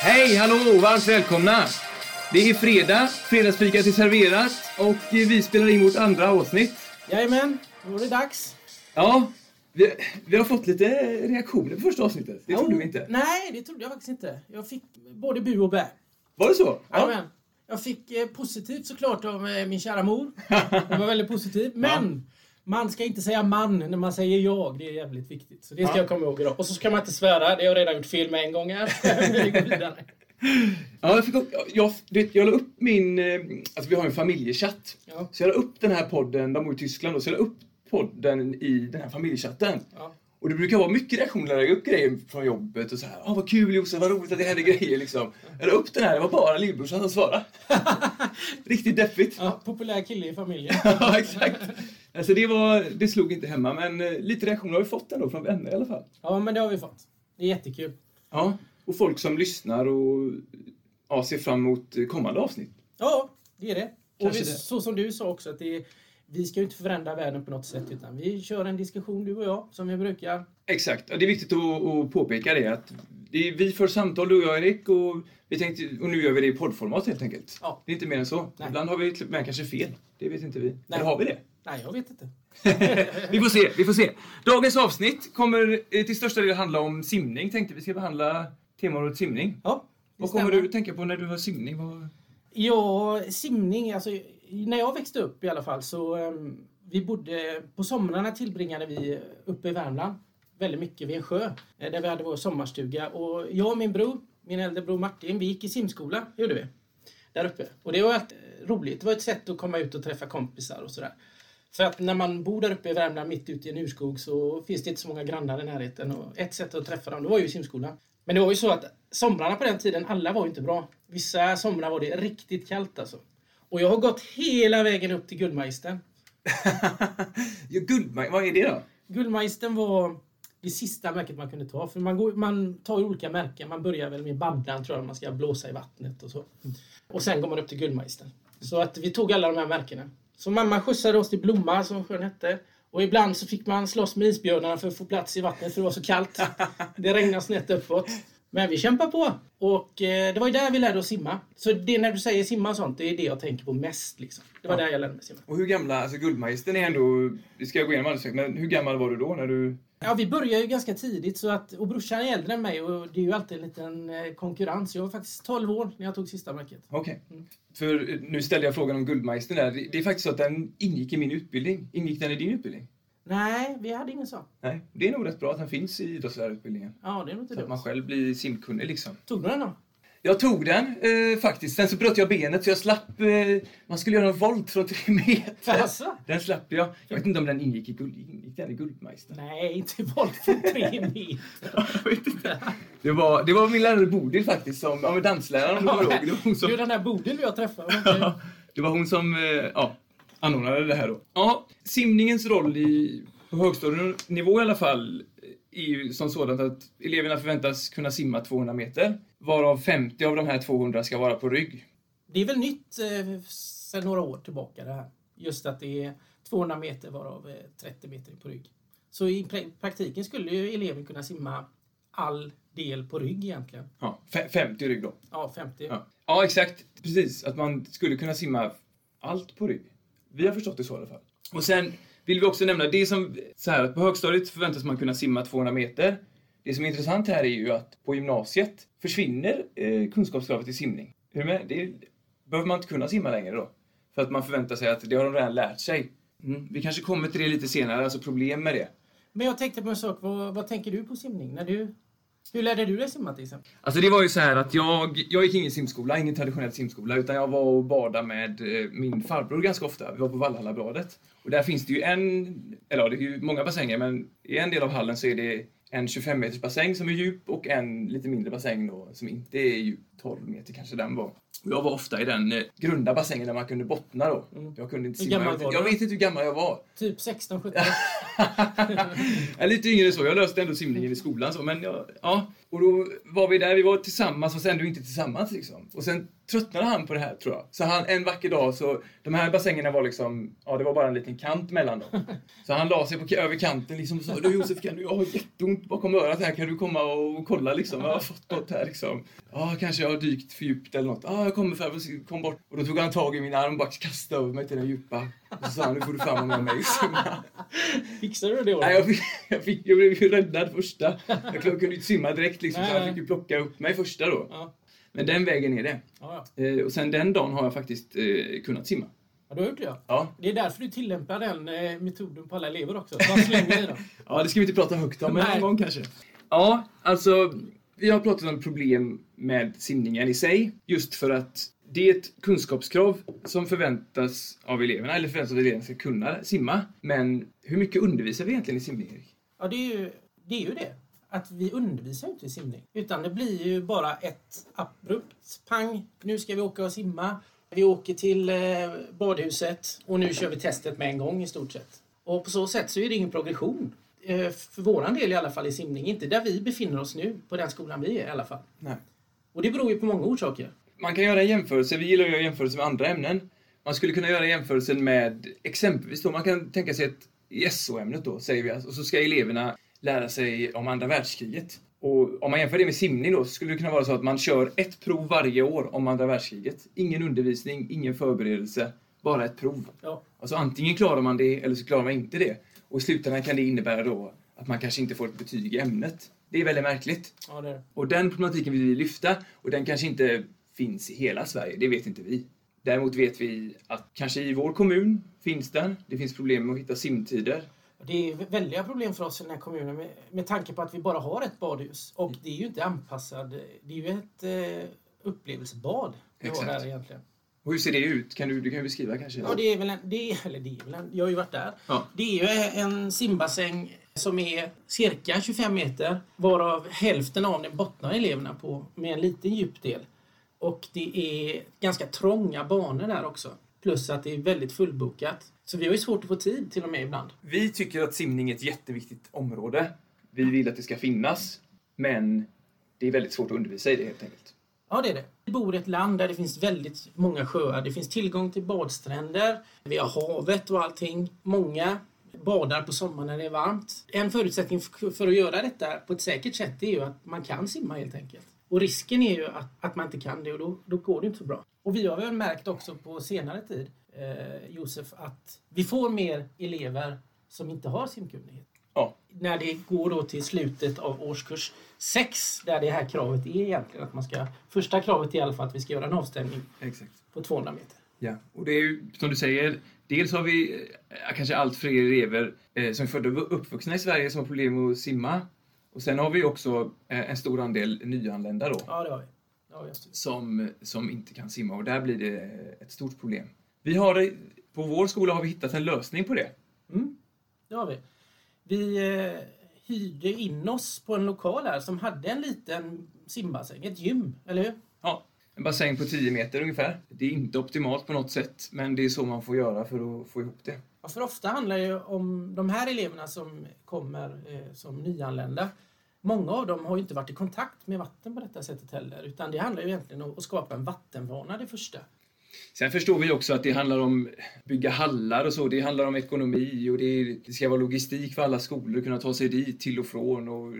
Hej, hallå, varmt välkomna! Det är fredag, fredagsfikat är serverat och vi spelar in vårt andra avsnitt. Jajamän, då är det dags. Ja, vi, vi har fått lite reaktioner på första avsnittet. Det trodde vi inte. Nej, det trodde jag faktiskt inte. Jag fick både bu och bä. Var det så? Jajamän. Jag fick eh, positivt såklart av eh, min kära mor. Det var väldigt positivt. Men man ska inte säga man när man säger jag. Det är jävligt viktigt. Så det ska Ja. jag komma ihåg idag. Och så ska man inte svära. Det har jag redan gjort fel med en gång här. Vi går vidare. Ja, jag, fick upp, jag, vet, jag la upp min... eh, Alltså vi har en familjechatt. Ja. Så jag la upp den här podden, de bor i Tyskland då, så jag la upp podden i den här familjechatten. Ja. Och det brukar vara mycket reaktioner när jag lägger upp grejer från jobbet och så här. Åh vad kul Josef, vad roligt att det händer grejer liksom. Jag la upp den här, det var bara lillbrorsan som svarade. Riktigt deppigt. Ja, populär kille i familjen. ja, exakt. Alltså det, var, det slog inte hemma, men eh, lite reaktioner har vi fått ändå från vänner i alla fall. Ja, men det har vi fått. Det är jättekul. Ja, och folk som lyssnar och ja, ser fram emot kommande avsnitt. Ja, det är det. Och Kanske vi, det. så som du sa också, att det vi ska ju inte förändra världen på något sätt, utan vi kör en diskussion du och jag, som vi brukar. Exakt, och det är viktigt att, att påpeka det att det är, vi för samtal, du och jag Erik, och, vi tänkte, och nu gör vi det i poddformat helt enkelt. Ja. Det är inte mer än så. Nej. Ibland har vi och med kanske fel. Det vet inte vi. Nej. Eller har vi det? Nej, jag vet inte. vi får se, vi får se. Dagens avsnitt kommer eh, till största del handla om simning. Tänkte vi ska behandla temaområdet simning. Ja, Vad kommer stämmer. du att tänka på när du hör simning? Vad... Ja, simning, alltså när jag växte upp i alla fall så um, vi bodde, på somrarna tillbringade vi uppe i Värmland väldigt mycket vid en sjö eh, där vi hade vår sommarstuga och jag och min bror, min äldre bror Martin, vi gick i simskola, gjorde vi. Där uppe. Och det var alltid roligt. Det var ett sätt att komma ut och träffa kompisar och sådär. För att när man bor där uppe i Värmland mitt ute i en urskog så finns det inte så många grannar i närheten. Och ett sätt att träffa dem, det var ju simskola. Men det var ju så att somrarna på den tiden, alla var ju inte bra. Vissa somrar var det riktigt kallt alltså. Och jag har gått hela vägen upp till Guldmagistern. ja, guldmaj, vad är det då? Guldmagistern var det sista märket man kunde ta. För man, går, man tar ju olika märken. Man börjar väl med baddlan tror jag, man ska blåsa i vattnet och så. Och sen går man upp till Guldmagistern. Så att vi tog alla de här märkena. Så mamma skjutsade oss till Blomma, som sjön hette. Och ibland så fick man slåss med isbjörnarna för att få plats i vattnet för det var så kallt. Det regnade snett uppåt. Men vi kämpar på. Och eh, det var ju där vi lärde oss simma. Så det när du säger simma och sånt, det är det jag tänker på mest. Liksom. Det var Ja. där jag lärde mig simma. Och hur gamla, alltså Guldmagistern är ändå, vi ska gå igenom alldeles men hur gammal var du då när du... Ja, vi började ju ganska tidigt så att, och brorsan är äldre än mig och det är ju alltid en liten eh, konkurrens. Jag var faktiskt 12 år när jag tog sista märket. Okej. Mm. För eh, nu ställde jag frågan om Guldmagistern där. Det är faktiskt så att den ingick i min utbildning. Ingick den i din utbildning? Nej, vi hade ingen sån. Nej. Det är nog rätt bra att den finns i idrottslärarutbildningen. Ja, det är nog inte Så att man dumt. själv blir simkunnig liksom. Tog du den då? Jag tog den eh, faktiskt. Sen så bröt jag benet så jag slapp... Eh, man skulle göra en volt från tre meter. Alltså? Den slapp jag. Jag vet inte om den ingick i, guld, ingick den i Guldmeistern. Nej, inte volt för tre meter. jag vet inte. Det var, det var min lärare Bodil faktiskt, som, ja, men dansläraren om du kommer ihåg. Det var hon som, Du, den där Bodil jag träffade. det var hon som eh, ja, anordnade det här då. Ja, simningens roll i, på högstadienivå i alla fall är ju som sådant att eleverna förväntas kunna simma 200 meter. Varav 50 av de här 200 ska vara på rygg. Det är väl nytt eh, sedan några år tillbaka det här. Just att det är 200 meter varav eh, 30 meter på rygg. Så i pra- praktiken skulle ju eleven kunna simma all del på rygg egentligen. Ja, fe- 50 rygg då. Ja, 50. Ja. ja, exakt. Precis. Att man skulle kunna simma allt på rygg. Vi har förstått det så i alla fall. Och sen vill vi också nämna, det som, så här, att på högstadiet förväntas man kunna simma 200 meter. Det som är intressant här är ju att på gymnasiet försvinner eh, kunskapskravet i simning. Är du med? Det behöver man inte kunna simma längre då. För att man förväntar sig att det har de redan lärt sig. Mm. Vi kanske kommer till det lite senare, alltså problem med det. Men jag tänkte på en sak. Vad, vad tänker du på simning? När du, hur lärde du dig simma till exempel? Alltså det var ju så här att jag, jag gick ingen simskola, ingen traditionell simskola, utan jag var och badade med eh, min farbror ganska ofta. Vi var på Valhallabadet. Och där finns det ju en, eller ja, det är ju många bassänger, men i en del av hallen så är det en 25 meters bassäng som är djup och en lite mindre bassäng då som inte är djup. 12 meter kanske den var. Och jag var ofta i den eh, grunda bassängen där man kunde bottna då. Mm. Jag kunde inte simma. Jag jag vet inte hur gammal jag var. Typ 16, 17. jag är lite yngre än så. Jag löste ändå simningen i skolan. Så, men jag, ja. Och då var vi där, vi var tillsammans fast ändå inte tillsammans liksom. Och sen tröttnade han på det här tror jag. Så han, en vacker dag så, de här bassängerna var liksom, ja det var bara en liten kant mellan dem. Så han la sig på, över kanten liksom och sa du Josef, kan du, jag har jätteont bakom örat här, kan du komma och kolla liksom? Jag har fått något här liksom. Ja, kanske jag har dykt för djupt eller något. Ja, jag kommer för kom bort. Och då tog han tag i min arm och bara kastade över mig till den djupa. Och så sa han, nu får du fram med mig. Fixade du det? Nej, jag, fick, jag, fick, jag blev ju räddad första. Jag kunde ju inte simma direkt liksom, så han fick ju plocka upp mig första då. Ja. Men den vägen är det. Ja, ja. Eh, och sen den dagen har jag faktiskt eh, kunnat simma. ja, du har gjort det ja. Ja. Det är därför du tillämpar den eh, metoden på alla elever också. Bara slänger i dem. ja, det ska vi inte prata högt om, men någon gång kanske. Ja, alltså, vi har pratat om problem med simningen i sig, just för att det är ett kunskapskrav som förväntas av eleverna, eller förväntas av att eleverna ska kunna simma. Men hur mycket undervisar vi egentligen i simning, Erik? Ja, det är ju det. Är ju det. Att vi undervisar ju inte i simning. Utan det blir ju bara ett abrupt pang. Nu ska vi åka och simma. Vi åker till eh, badhuset och nu kör vi testet med en gång i stort sett. Och på så sätt så är det ingen progression. Eh, för våran del i alla fall i simning. Inte där vi befinner oss nu, på den skolan vi är i alla fall. Nej. Och det beror ju på många orsaker. Man kan göra en jämförelse, vi gillar att göra jämförelser med andra ämnen. Man skulle kunna göra jämförelsen med exempelvis då, man kan tänka sig ett i SO-ämnet då, säger vi, alltså, och så ska eleverna lära sig om andra världskriget. Och om man jämför det med simning då, så skulle det kunna vara så att man kör ett prov varje år om andra världskriget. Ingen undervisning, ingen förberedelse, bara ett prov. Ja. Alltså antingen klarar man det eller så klarar man inte det. Och i slutändan kan det innebära då att man kanske inte får ett betyg i ämnet. Det är väldigt märkligt. Ja, det det. Och den problematiken vill vi lyfta och den kanske inte finns i hela Sverige, det vet inte vi. Däremot vet vi att kanske i vår kommun finns den. Det finns problem med att hitta simtider. Det är väldiga problem för oss i den här kommunen med, med tanke på att vi bara har ett badhus. Och det är ju inte anpassad. Det är ju ett eh, upplevelsebad vi har Exakt. där egentligen. Och hur ser det ut? Kan du, du kan beskriva kanske? Ja, det är väl en, det är, eller det är väl en, jag har ju varit där. Ja. Det är ju en simbassäng som är cirka 25 meter varav hälften av den bottnar eleverna på med en liten djupdel. Och det är ganska trånga banor där också. Plus att det är väldigt fullbokat. Så vi har ju svårt att få tid till och med ibland. Vi tycker att simning är ett jätteviktigt område. Vi vill att det ska finnas, men det är väldigt svårt att undervisa i det helt enkelt. Ja, det är det. Vi bor i ett land där det finns väldigt många sjöar. Det finns tillgång till badstränder. Vi har havet och allting. Många badar på sommaren när det är varmt. En förutsättning för att göra detta på ett säkert sätt är ju att man kan simma helt enkelt. Och risken är ju att, att man inte kan det och då, då går det inte så bra. Och vi har väl märkt också på senare tid, eh, Josef, att vi får mer elever som inte har simkunnighet Ja, när det går då till slutet av årskurs 6 där det här kravet är egentligen att man ska... Första kravet är i alla fall att vi ska göra en avstämning exakt. på 200 meter. Ja, och det är ju som du säger, dels har vi eh, kanske allt fler elever eh, som är födda och uppvuxna i Sverige som har problem med att simma. Och sen har vi också eh, en stor andel nyanlända då, Ja, det har vi. Just. som, som inte kan simma och där blir det ett stort problem. Vi har, på vår skola har vi hittat en lösning på det. Mm, det har vi. Vi eh, hyrde in oss på en lokal här som hade en liten simbassäng, ett gym, eller hur? Ja, en bassäng på 10 meter ungefär. Det är inte optimalt på något sätt, men det är så man får göra för att få ihop det. Ja, för ofta handlar det om de här eleverna som kommer eh, som nyanlända. Många av dem har inte varit i kontakt med vatten på detta sättet heller. Utan det handlar ju egentligen om att skapa en vattenvana det första. Sen förstår vi också att det handlar om bygga hallar och så. Det handlar om ekonomi och det, ska vara logistik för alla skolor att kunna ta sig dit till och från. Och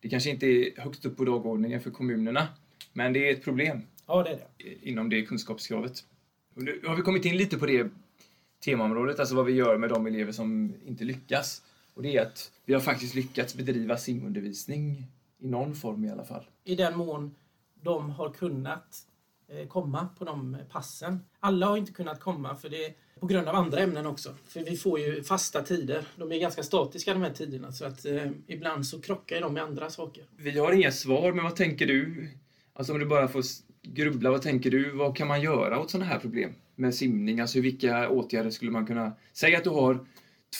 det kanske inte är högst upp på dagordningen för kommunerna, men det är ett problem Ja, det är det. inom det kunskapskravet. Och nu har vi kommit in lite på det temaområdet, alltså vad vi gör med de elever som inte lyckas. Och det är att vi har faktiskt lyckats bedriva simundervisning i någon form i alla fall. I den mån de har kunnat Eh, komma på de passen. Alla har inte kunnat komma för det på grund av andra ämnen också. För vi får ju fasta tider. De är ganska statiska de här tiderna så att eh, ibland så krockar de med andra saker. Vi har inga svar, men vad tänker du? Alltså om du bara får grubbla, vad tänker du? Vad kan man göra åt sådana här problem med simning? Alltså vilka åtgärder skulle man kunna... Säg att du har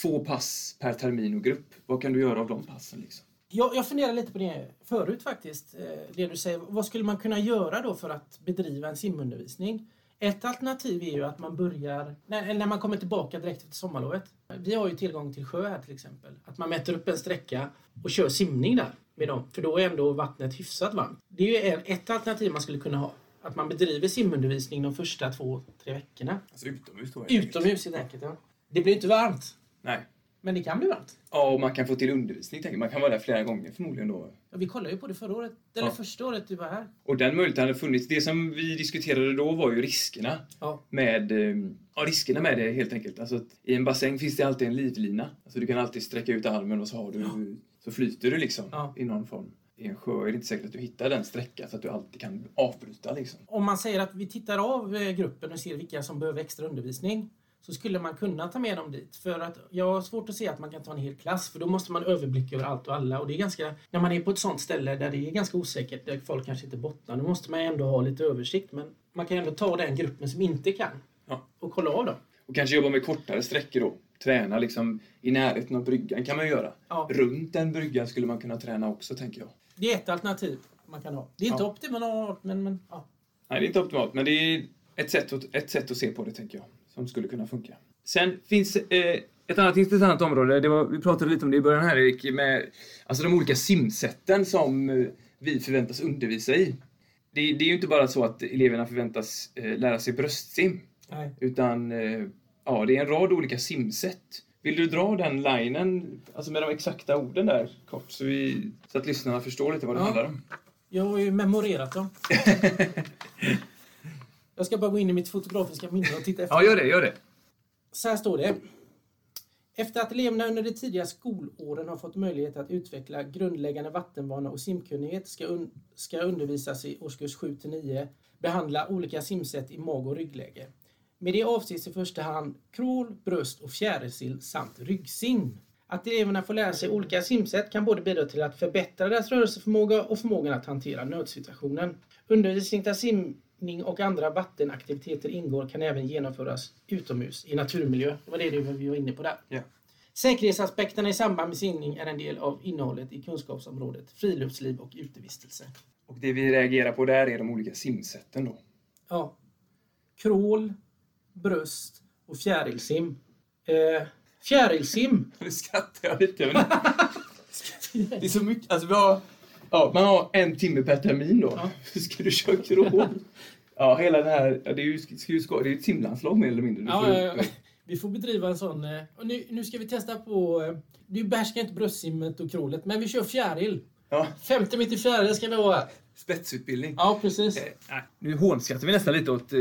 två pass per termin och grupp. Vad kan du göra av de passen? Liksom? Jag, jag funderar lite på det förut faktiskt. eh, Det du säger. Vad skulle man kunna göra då för att bedriva en simundervisning? Ett alternativ är ju att man börjar när, när man kommer tillbaka direkt efter sommarlovet. Vi har ju tillgång till sjö här till exempel. Att man mäter upp en sträcka och kör simning där med dem. För då är ändå vattnet hyfsat varmt. Det är ju ett alternativ man skulle kunna ha. Att man bedriver simundervisning de första två, tre veckorna. Alltså utomhus då. Utomhus helt enkelt. Ja. Det blir inte varmt. Nej. Men det kan bli varmt. Ja, och man kan få till undervisning. Tänker. Man kan vara där flera gånger förmodligen då. Ja, vi kollade ju på det förra året. Eller Ja. första året du var här. Och den möjligheten hade funnits. Det som vi diskuterade då var ju riskerna. Ja. Med, eh, ja, riskerna med det helt enkelt. Alltså, I en bassäng finns det alltid en livlina. Alltså, du kan alltid sträcka ut armen och så, har du, så flyter du liksom Ja. i någon form. I en sjö är det inte säkert att du hittar den sträcka så att du alltid kan avbryta. Liksom. Om man säger att vi tittar av eh, gruppen och ser vilka som behöver extra undervisning så skulle man kunna ta med dem dit. För att jag har svårt att se att man kan ta en hel klass för då måste man överblick över allt och alla. Och det är ganska, när man är på ett sånt ställe där det är ganska osäkert, där folk kanske inte bottnar, då måste man ändå ha lite översikt. Men man kan ändå ta den gruppen som inte kan Ja. och kolla av dem. Och kanske jobba med kortare sträckor då. Träna liksom i närheten av bryggan kan man göra. Ja. Runt en brygga skulle man kunna träna också tänker jag. Det är ett alternativ man kan ha. Det är inte Ja. optimalt, men, men ja. Nej, det är inte optimalt, men det är ett sätt, att, ett sätt att se på det, tänker jag, som skulle kunna funka. Sen finns eh, ett annat intressant område, det var, vi pratade lite om det i början här Erik, med alltså de olika simsätten som eh, vi förväntas undervisa i. Det, det är ju inte bara så att eleverna förväntas eh, lära sig bröstsim, Nej. utan eh, ja, det är en rad olika simsätt. Vill du dra den linen, alltså med de exakta orden där, kort, så, vi, så att lyssnarna förstår lite vad det Ja. handlar om? Jag har ju memorerat dem. jag ska bara gå in i mitt fotografiska minne och titta efter. Ja, gör det, gör det. Så här står det. Efter att eleverna under de tidiga skolåren har fått möjlighet att utveckla grundläggande vattenvana och simkunnighet ska, un ska undervisas i årskurs 7 till 9 behandla olika simsätt i mag och ryggläge. Med det avses i första hand crawl, bröst och fjärilsill samt ryggsim. Att eleverna får lära sig olika simsätt kan både bidra till att förbättra deras rörelseförmåga och förmågan att hantera nödsituationen. Undervisning där simning och andra vattenaktiviteter ingår kan även genomföras utomhus i naturmiljö. Det var det vi var inne på där. Ja. Säkerhetsaspekterna i samband med simning är en del av innehållet i kunskapsområdet friluftsliv och utevistelse. Och det vi reagerar på där är de olika simsätten då. Ja. Krål, bröst och fjärilsim. Eh, fjärilsim. Nu skrattar jag lite. Men det är så mycket. Alltså vi har, ja, man har en timme per termin då. Ja. Hur ska du köra crawl? Ja, hela det här. Det är ju det är ett simlandslag mer eller mindre. Ja. Vi får bedriva en sån. eh, Och nu, nu ska vi testa på... eh, Du behärskar inte bröstsimmet och krålet, men vi kör fjäril. ja, 50 meter fjäril ska vi ha spetsutbildning. Ja, precis. Eh, nu hånskrattar vi nästan lite åt eh,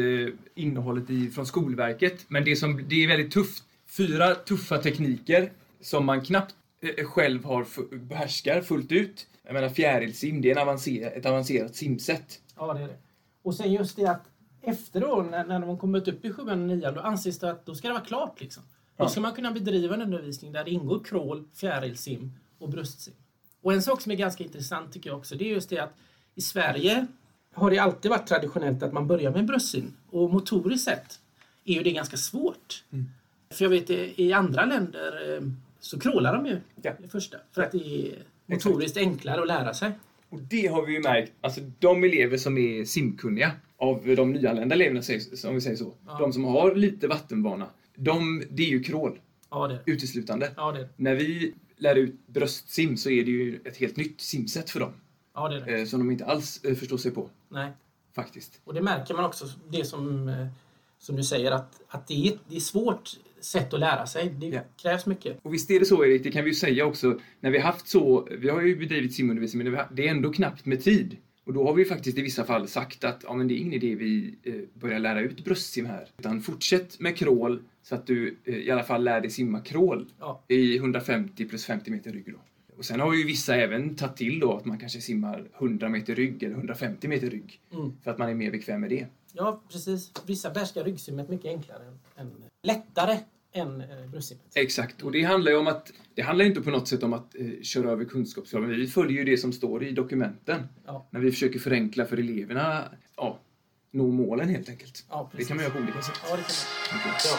innehållet i, från Skolverket. Men det, som, det är väldigt tufft. Fyra tuffa tekniker som man knappt eh, själv har behärskar fullt ut. Jag menar fjärilsim, det är en avancer, ett avancerat simsätt. Ja, det är det. Och sen just det att efter då, när, när de kommit upp i sjuan och nian, då anses det att då ska det vara klart. Liksom. Då ska man kunna bedriva en undervisning där det ingår crawl, fjärilsim och bröstsim. Och en sak som är ganska intressant tycker jag också, det är just det att i Sverige har det alltid varit traditionellt att man börjar med bröstsim. Och motoriskt sett är ju det ganska svårt. För jag vet i i andra länder eh, så crawlar de ju Ja. första. För att det är motoriskt enklare att lära sig. Och det har vi ju märkt, alltså de elever som är simkunniga av de nyanlända eleverna, om vi säger så, Ja. de som har lite vattenvana, de, det är ju crawl Ja, det är det. uteslutande. Ja, det är det. När vi lär ut bröstsim så är det ju ett helt nytt simsätt för dem, Ja, det, är det. eh, som de inte alls eh, förstår sig på, Nej. faktiskt. Och det märker man också, det som, eh, som du säger, att, att det, är, det är svårt sätt att lära sig. Det Ja. krävs mycket. Och visst är det så Erik, det kan vi ju säga också, när vi haft så, vi har ju bedrivit simundervisning, men det- är ändå knappt med tid. Och då har vi faktiskt i vissa fall sagt att ja, men det är ingen idé vi eh, börjar lära ut bröstsim här. Utan fortsätt med crawl så att du eh, i alla fall lär dig simma crawl Ja. i 150 plus 50 meter rygg. Då. Och sen har ju vissa även tagit till då att man kanske simmar 100 meter rygg eller 150 meter rygg. Mm. För att man är mer bekväm med det. ja, precis. Vissa behärskar ryggsimmet mycket enklare. Än, lättare än eh, bröstsimmet. Exakt, och det handlar ju om att det handlar inte på något sätt om att eh, köra över kunskapskraven. Vi följer ju det som står i dokumenten. Ja. När vi försöker förenkla för eleverna, ja, nå målen helt enkelt. Ja, Det kan man göra på olika sätt. Ja, det kan man. Okej. Ja.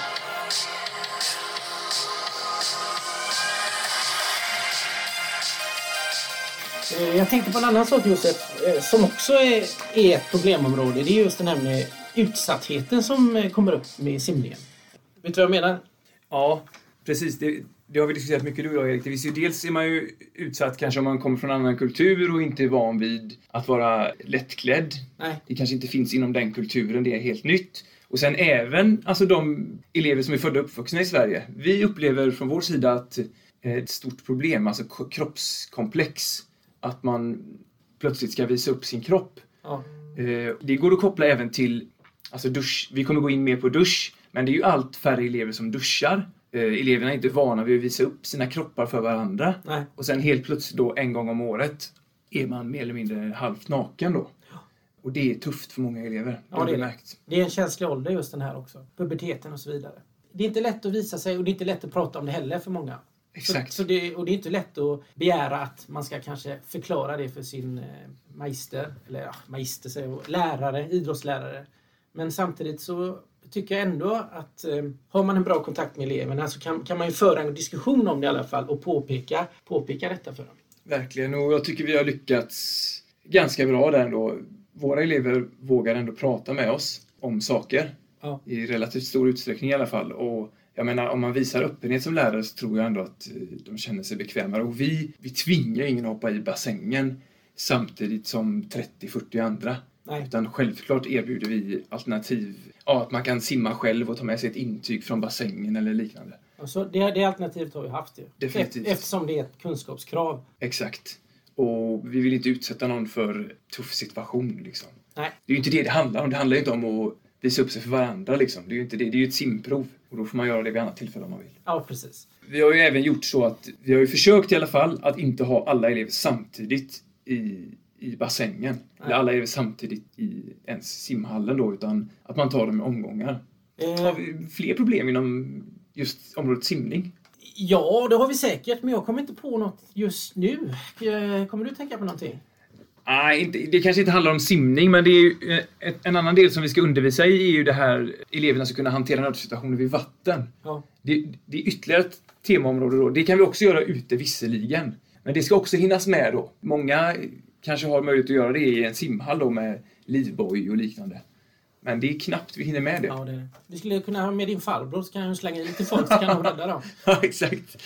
Eh, Jag tänkte på en annan sak Josef, eh, som också är, ett problemområde. Det är just den här med utsattheten som kommer upp med simningen. Vet du vad jag menar? Ja, precis. Det, det har vi diskuterat mycket du och jag Erik. Det finns ju, dels är man ju utsatt kanske om man kommer från en annan kultur och inte är van vid att vara lättklädd. Nej. Det kanske inte finns inom den kulturen, det är helt nytt. Och sen även alltså de elever som är födda och uppvuxna i Sverige. Vi upplever från vår sida att eh, ett stort problem, alltså kroppskomplex, att man plötsligt ska visa upp sin kropp. Ja. Eh, Det går att koppla även till alltså dusch. Vi kommer gå in mer på dusch, men det är ju allt färre elever som duschar. Eh, Eleverna är inte vana vid att visa upp sina kroppar för varandra. Nej. Och sen helt plötsligt då en gång om året är man mer eller mindre halvt naken då. Och det är tufft för många elever. Det Ja, det är märkt. Det är en känslig ålder just den här också. Puberteten och så vidare. Det är inte lätt att visa sig och det är inte lätt att prata om det heller för många. Exakt. Så, så det, och det är inte lätt att begära att man ska kanske förklara det för sin eh, magister, eller ja, magister säger jag, lärare, idrottslärare. Men samtidigt så tycker jag ändå att eh, har man en bra kontakt med eleverna så kan, kan man ju föra en diskussion om det i alla fall och påpeka, påpeka detta för dem. Verkligen. Och jag tycker vi har lyckats ganska bra där ändå. Våra elever vågar ändå prata med oss om saker. Ja. I relativt stor utsträckning i alla fall. Och jag menar, om man visar öppenhet som lärare så tror jag ändå att eh, de känner sig bekvämare. Och vi, vi tvingar ingen att hoppa i bassängen samtidigt som 30-40 andra. Nej. Utan självklart erbjuder vi alternativ. Ja, att man kan simma själv och ta med sig ett intyg från bassängen eller liknande. Alltså, det, det alternativet har vi haft ju. Definitivt. Eftersom det är ett kunskapskrav. Exakt. Och vi vill inte utsätta någon för tuff situation liksom. Nej. Det är ju inte det det handlar om. Det handlar ju inte om att visa upp sig för varandra liksom. Det är ju inte det. Det är ju ett simprov. Och då får man göra det vid annat tillfälle om man vill. Ja, precis. Vi har ju även gjort så att vi har ju försökt i alla fall att inte ha alla elever samtidigt i, i bassängen. Eller alla elever samtidigt i ens simhallen då, utan att man tar dem i omgångar. Har Eh, vi fler problem inom just området simning? ja, det har vi säkert, men jag kommer inte på något just nu. Eh, Kommer du tänka på någonting? Nej, det kanske inte handlar om simning, men det är ju, eh, ett, en annan del som vi ska undervisa i är ju det här eleverna ska kunna hantera nödsituationer vid vatten. Ja. Det, det är ytterligare ett temaområde då. Det kan vi också göra ute visserligen. Men det ska också hinnas med då. Många kanske har möjlighet att göra det i en simhall då med livboj och liknande. Men det är knappt vi hinner med det. Ja, det. Du skulle kunna ha med din farbror så kan han slänga i lite folk så kan de rädda dem. Ja, exakt.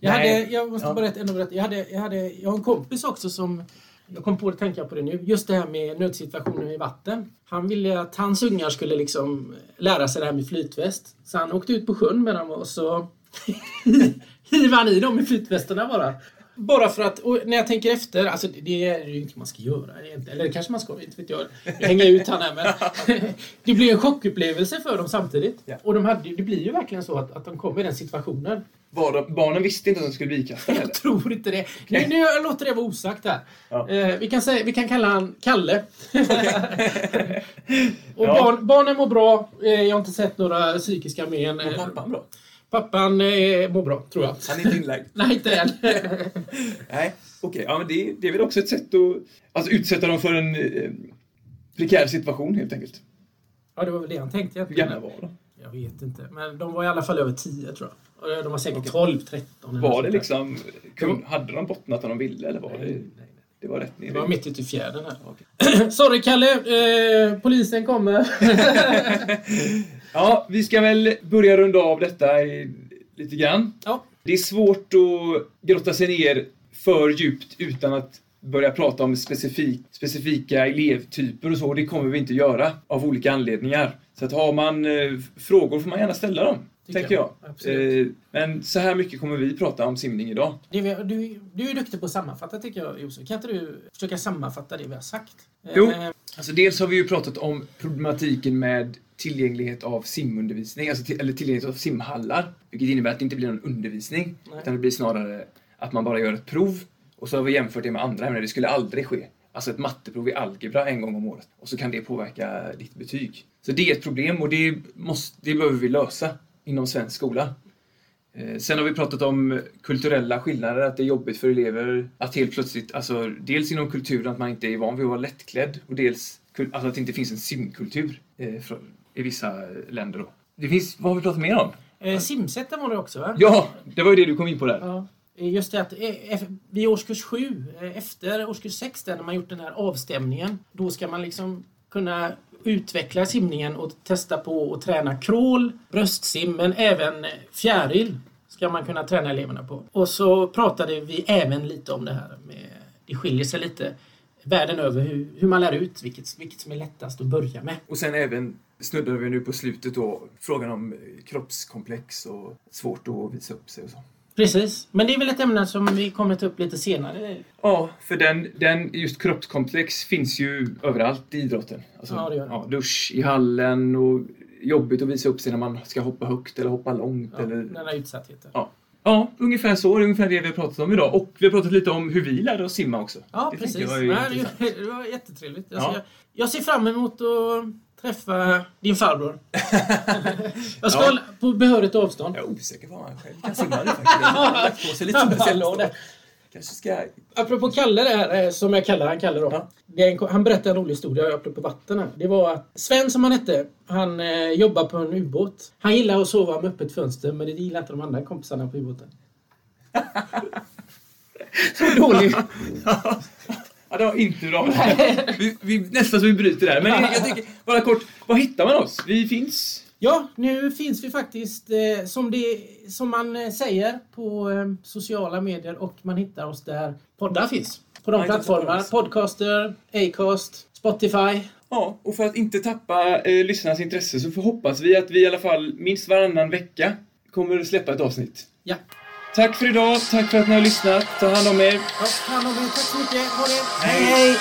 Jag, Nej. hade, jag måste Ja. berätta, ändå berätta. Jag, hade, jag, hade, jag har en kompis också som jag kom på att tänka på det nu. Just det här med nödsituationer i vatten. Han ville att hans ungar skulle liksom lära sig det här med flytväst. Så han åkte ut på sjön med dem och så hivade han i dem med flytvästarna bara. Bara för att, och när jag tänker efter, alltså det är ju inte man ska göra. Eller kanske man ska, inte vet jag. Hänga ut han här men. det blir en chockupplevelse för dem samtidigt. Ja. Och de hade, det blir ju verkligen så att, att de kommer i den situationen. Bara, barnen visste inte att de skulle bli ikastade. Jag tror inte det. Nu, nu jag låter det vara osagt här. Ja. Eh, vi, kan säga, vi kan kalla han Kalle. och Ja. barn, barnen mår bra. Eh, jag har inte sett några psykiska men. Och pappan då? Pappan eh, mår bra, tror jag. Han är inte inlagd. Nej, inte än. Nej, okej. Ja, men det, det är väl också ett sätt att alltså, utsätta dem för en eh, prekär situation helt enkelt. ja, det var väl det han tänkte. Hur gamla var de? Jag vet inte. Men de var i alla fall över 10, tror jag. De var säkert 12, 13. eller Var det liksom... Kun, hade de bottnat om de ville eller var Nej, det... nej, nej. Det var rätt Det nere? var mitt ute i fjärden här. Okej. Sorry, Kalle. Eh, polisen kommer. Ja, vi ska väl börja runda av detta i, lite grann. ja. Det är svårt att grotta sig ner för djupt utan att börja prata om specifik, specifika elevtyper och så. Det kommer vi inte göra av olika anledningar. Så att har man eh, frågor får man gärna ställa dem, Tycker tänker jag. jag. Eh, men så här mycket kommer vi prata om simning idag. Vi, du, du är duktig på att sammanfatta tycker jag Josef. Kan inte du försöka sammanfatta det vi har sagt? Jo. Eh, Alltså dels har vi ju pratat om problematiken med tillgänglighet av simundervisning, alltså till, eller tillgänglighet av simhallar. Vilket innebär att det inte blir någon undervisning, Nej. utan det blir snarare att man bara gör ett prov. Och så har vi jämfört det med andra ämnen. Det skulle aldrig ske. Alltså ett matteprov i algebra en gång om året. Och så kan det påverka ditt betyg. Så det är ett problem och det, måste, det behöver vi lösa inom svensk skola. Eh, Sen har vi pratat om kulturella skillnader, att det är jobbigt för elever att helt plötsligt, alltså dels inom kulturen att man inte är van vid att vara lättklädd och dels alltså att det inte finns en simkultur eh, i vissa länder. Då. Det finns, vad har vi pratat mer om? eh, simsätten var det också va? Ja, det var ju det du kom in på där. Ja. Just det att eh, vid årskurs 7, eh, efter årskurs 6 där när man gjort den här avstämningen, då ska man liksom kunna utveckla simningen och testa på att träna crawl, bröstsim, men även eh, fjäril ska man kunna träna eleverna på. Och så pratade vi även lite om det här med, det skiljer sig lite världen över hur, hur man lär ut vilket, vilket som är lättast att börja med. Och sen även snuddar vi nu på slutet då frågan om eh, kroppskomplex och svårt att visa upp sig och så. Precis, men det är väl ett ämne som vi kommer ta upp lite senare. Ja, för den, den just kroppskomplex finns ju överallt i idrotten. Alltså, Ja, det gör det. Ja, dusch i hallen och jobbigt att visa upp sig när man ska hoppa högt eller hoppa långt. Ja, eller... Den här utsattheten. Ja. ja, ungefär så. Det är ungefär det vi har pratat om idag. Och vi har pratat lite om hur vi lärde oss simma också. Ja, det precis. jag var Nej, det, var jättetrevligt. Alltså, Ja. jag, jag ser fram emot att träffa din farbror. jag ska Ja. på behörigt avstånd. Jag är osäker på vad han själv kan simma nu faktiskt. Han har lagt på sig lite det. Kanske ska... Apropå Kalle det här, eh, som jag kallar han Kalle då. Ja. En, han berättade en rolig historia apropå vatten här. Det var att Sven som han hette, han eh, jobbar på en ubåt. Han gillar att sova med öppet fönster, men det gillar inte de andra kompisarna på ubåten. så dålig. Ja, det var inte bra. vi, vi, nästan så vi bryter där. Men jag tänker, bara kort, var hittar man oss? Vi finns... Ja, nu finns vi faktiskt eh, som, det, som man eh, säger på eh, sociala medier och man hittar oss där poddar finns. På de plattformarna. Podcaster, Acast, Spotify. Ja, och för att inte tappa eh, lyssnarnas intresse så hoppas vi att vi i alla fall minst varannan vecka kommer att släppa ett avsnitt. Ja. Tack för idag, tack för att ni har lyssnat. Ta hand om er. Ta hand om er. Tack så mycket. Ha det. Hej. Hej.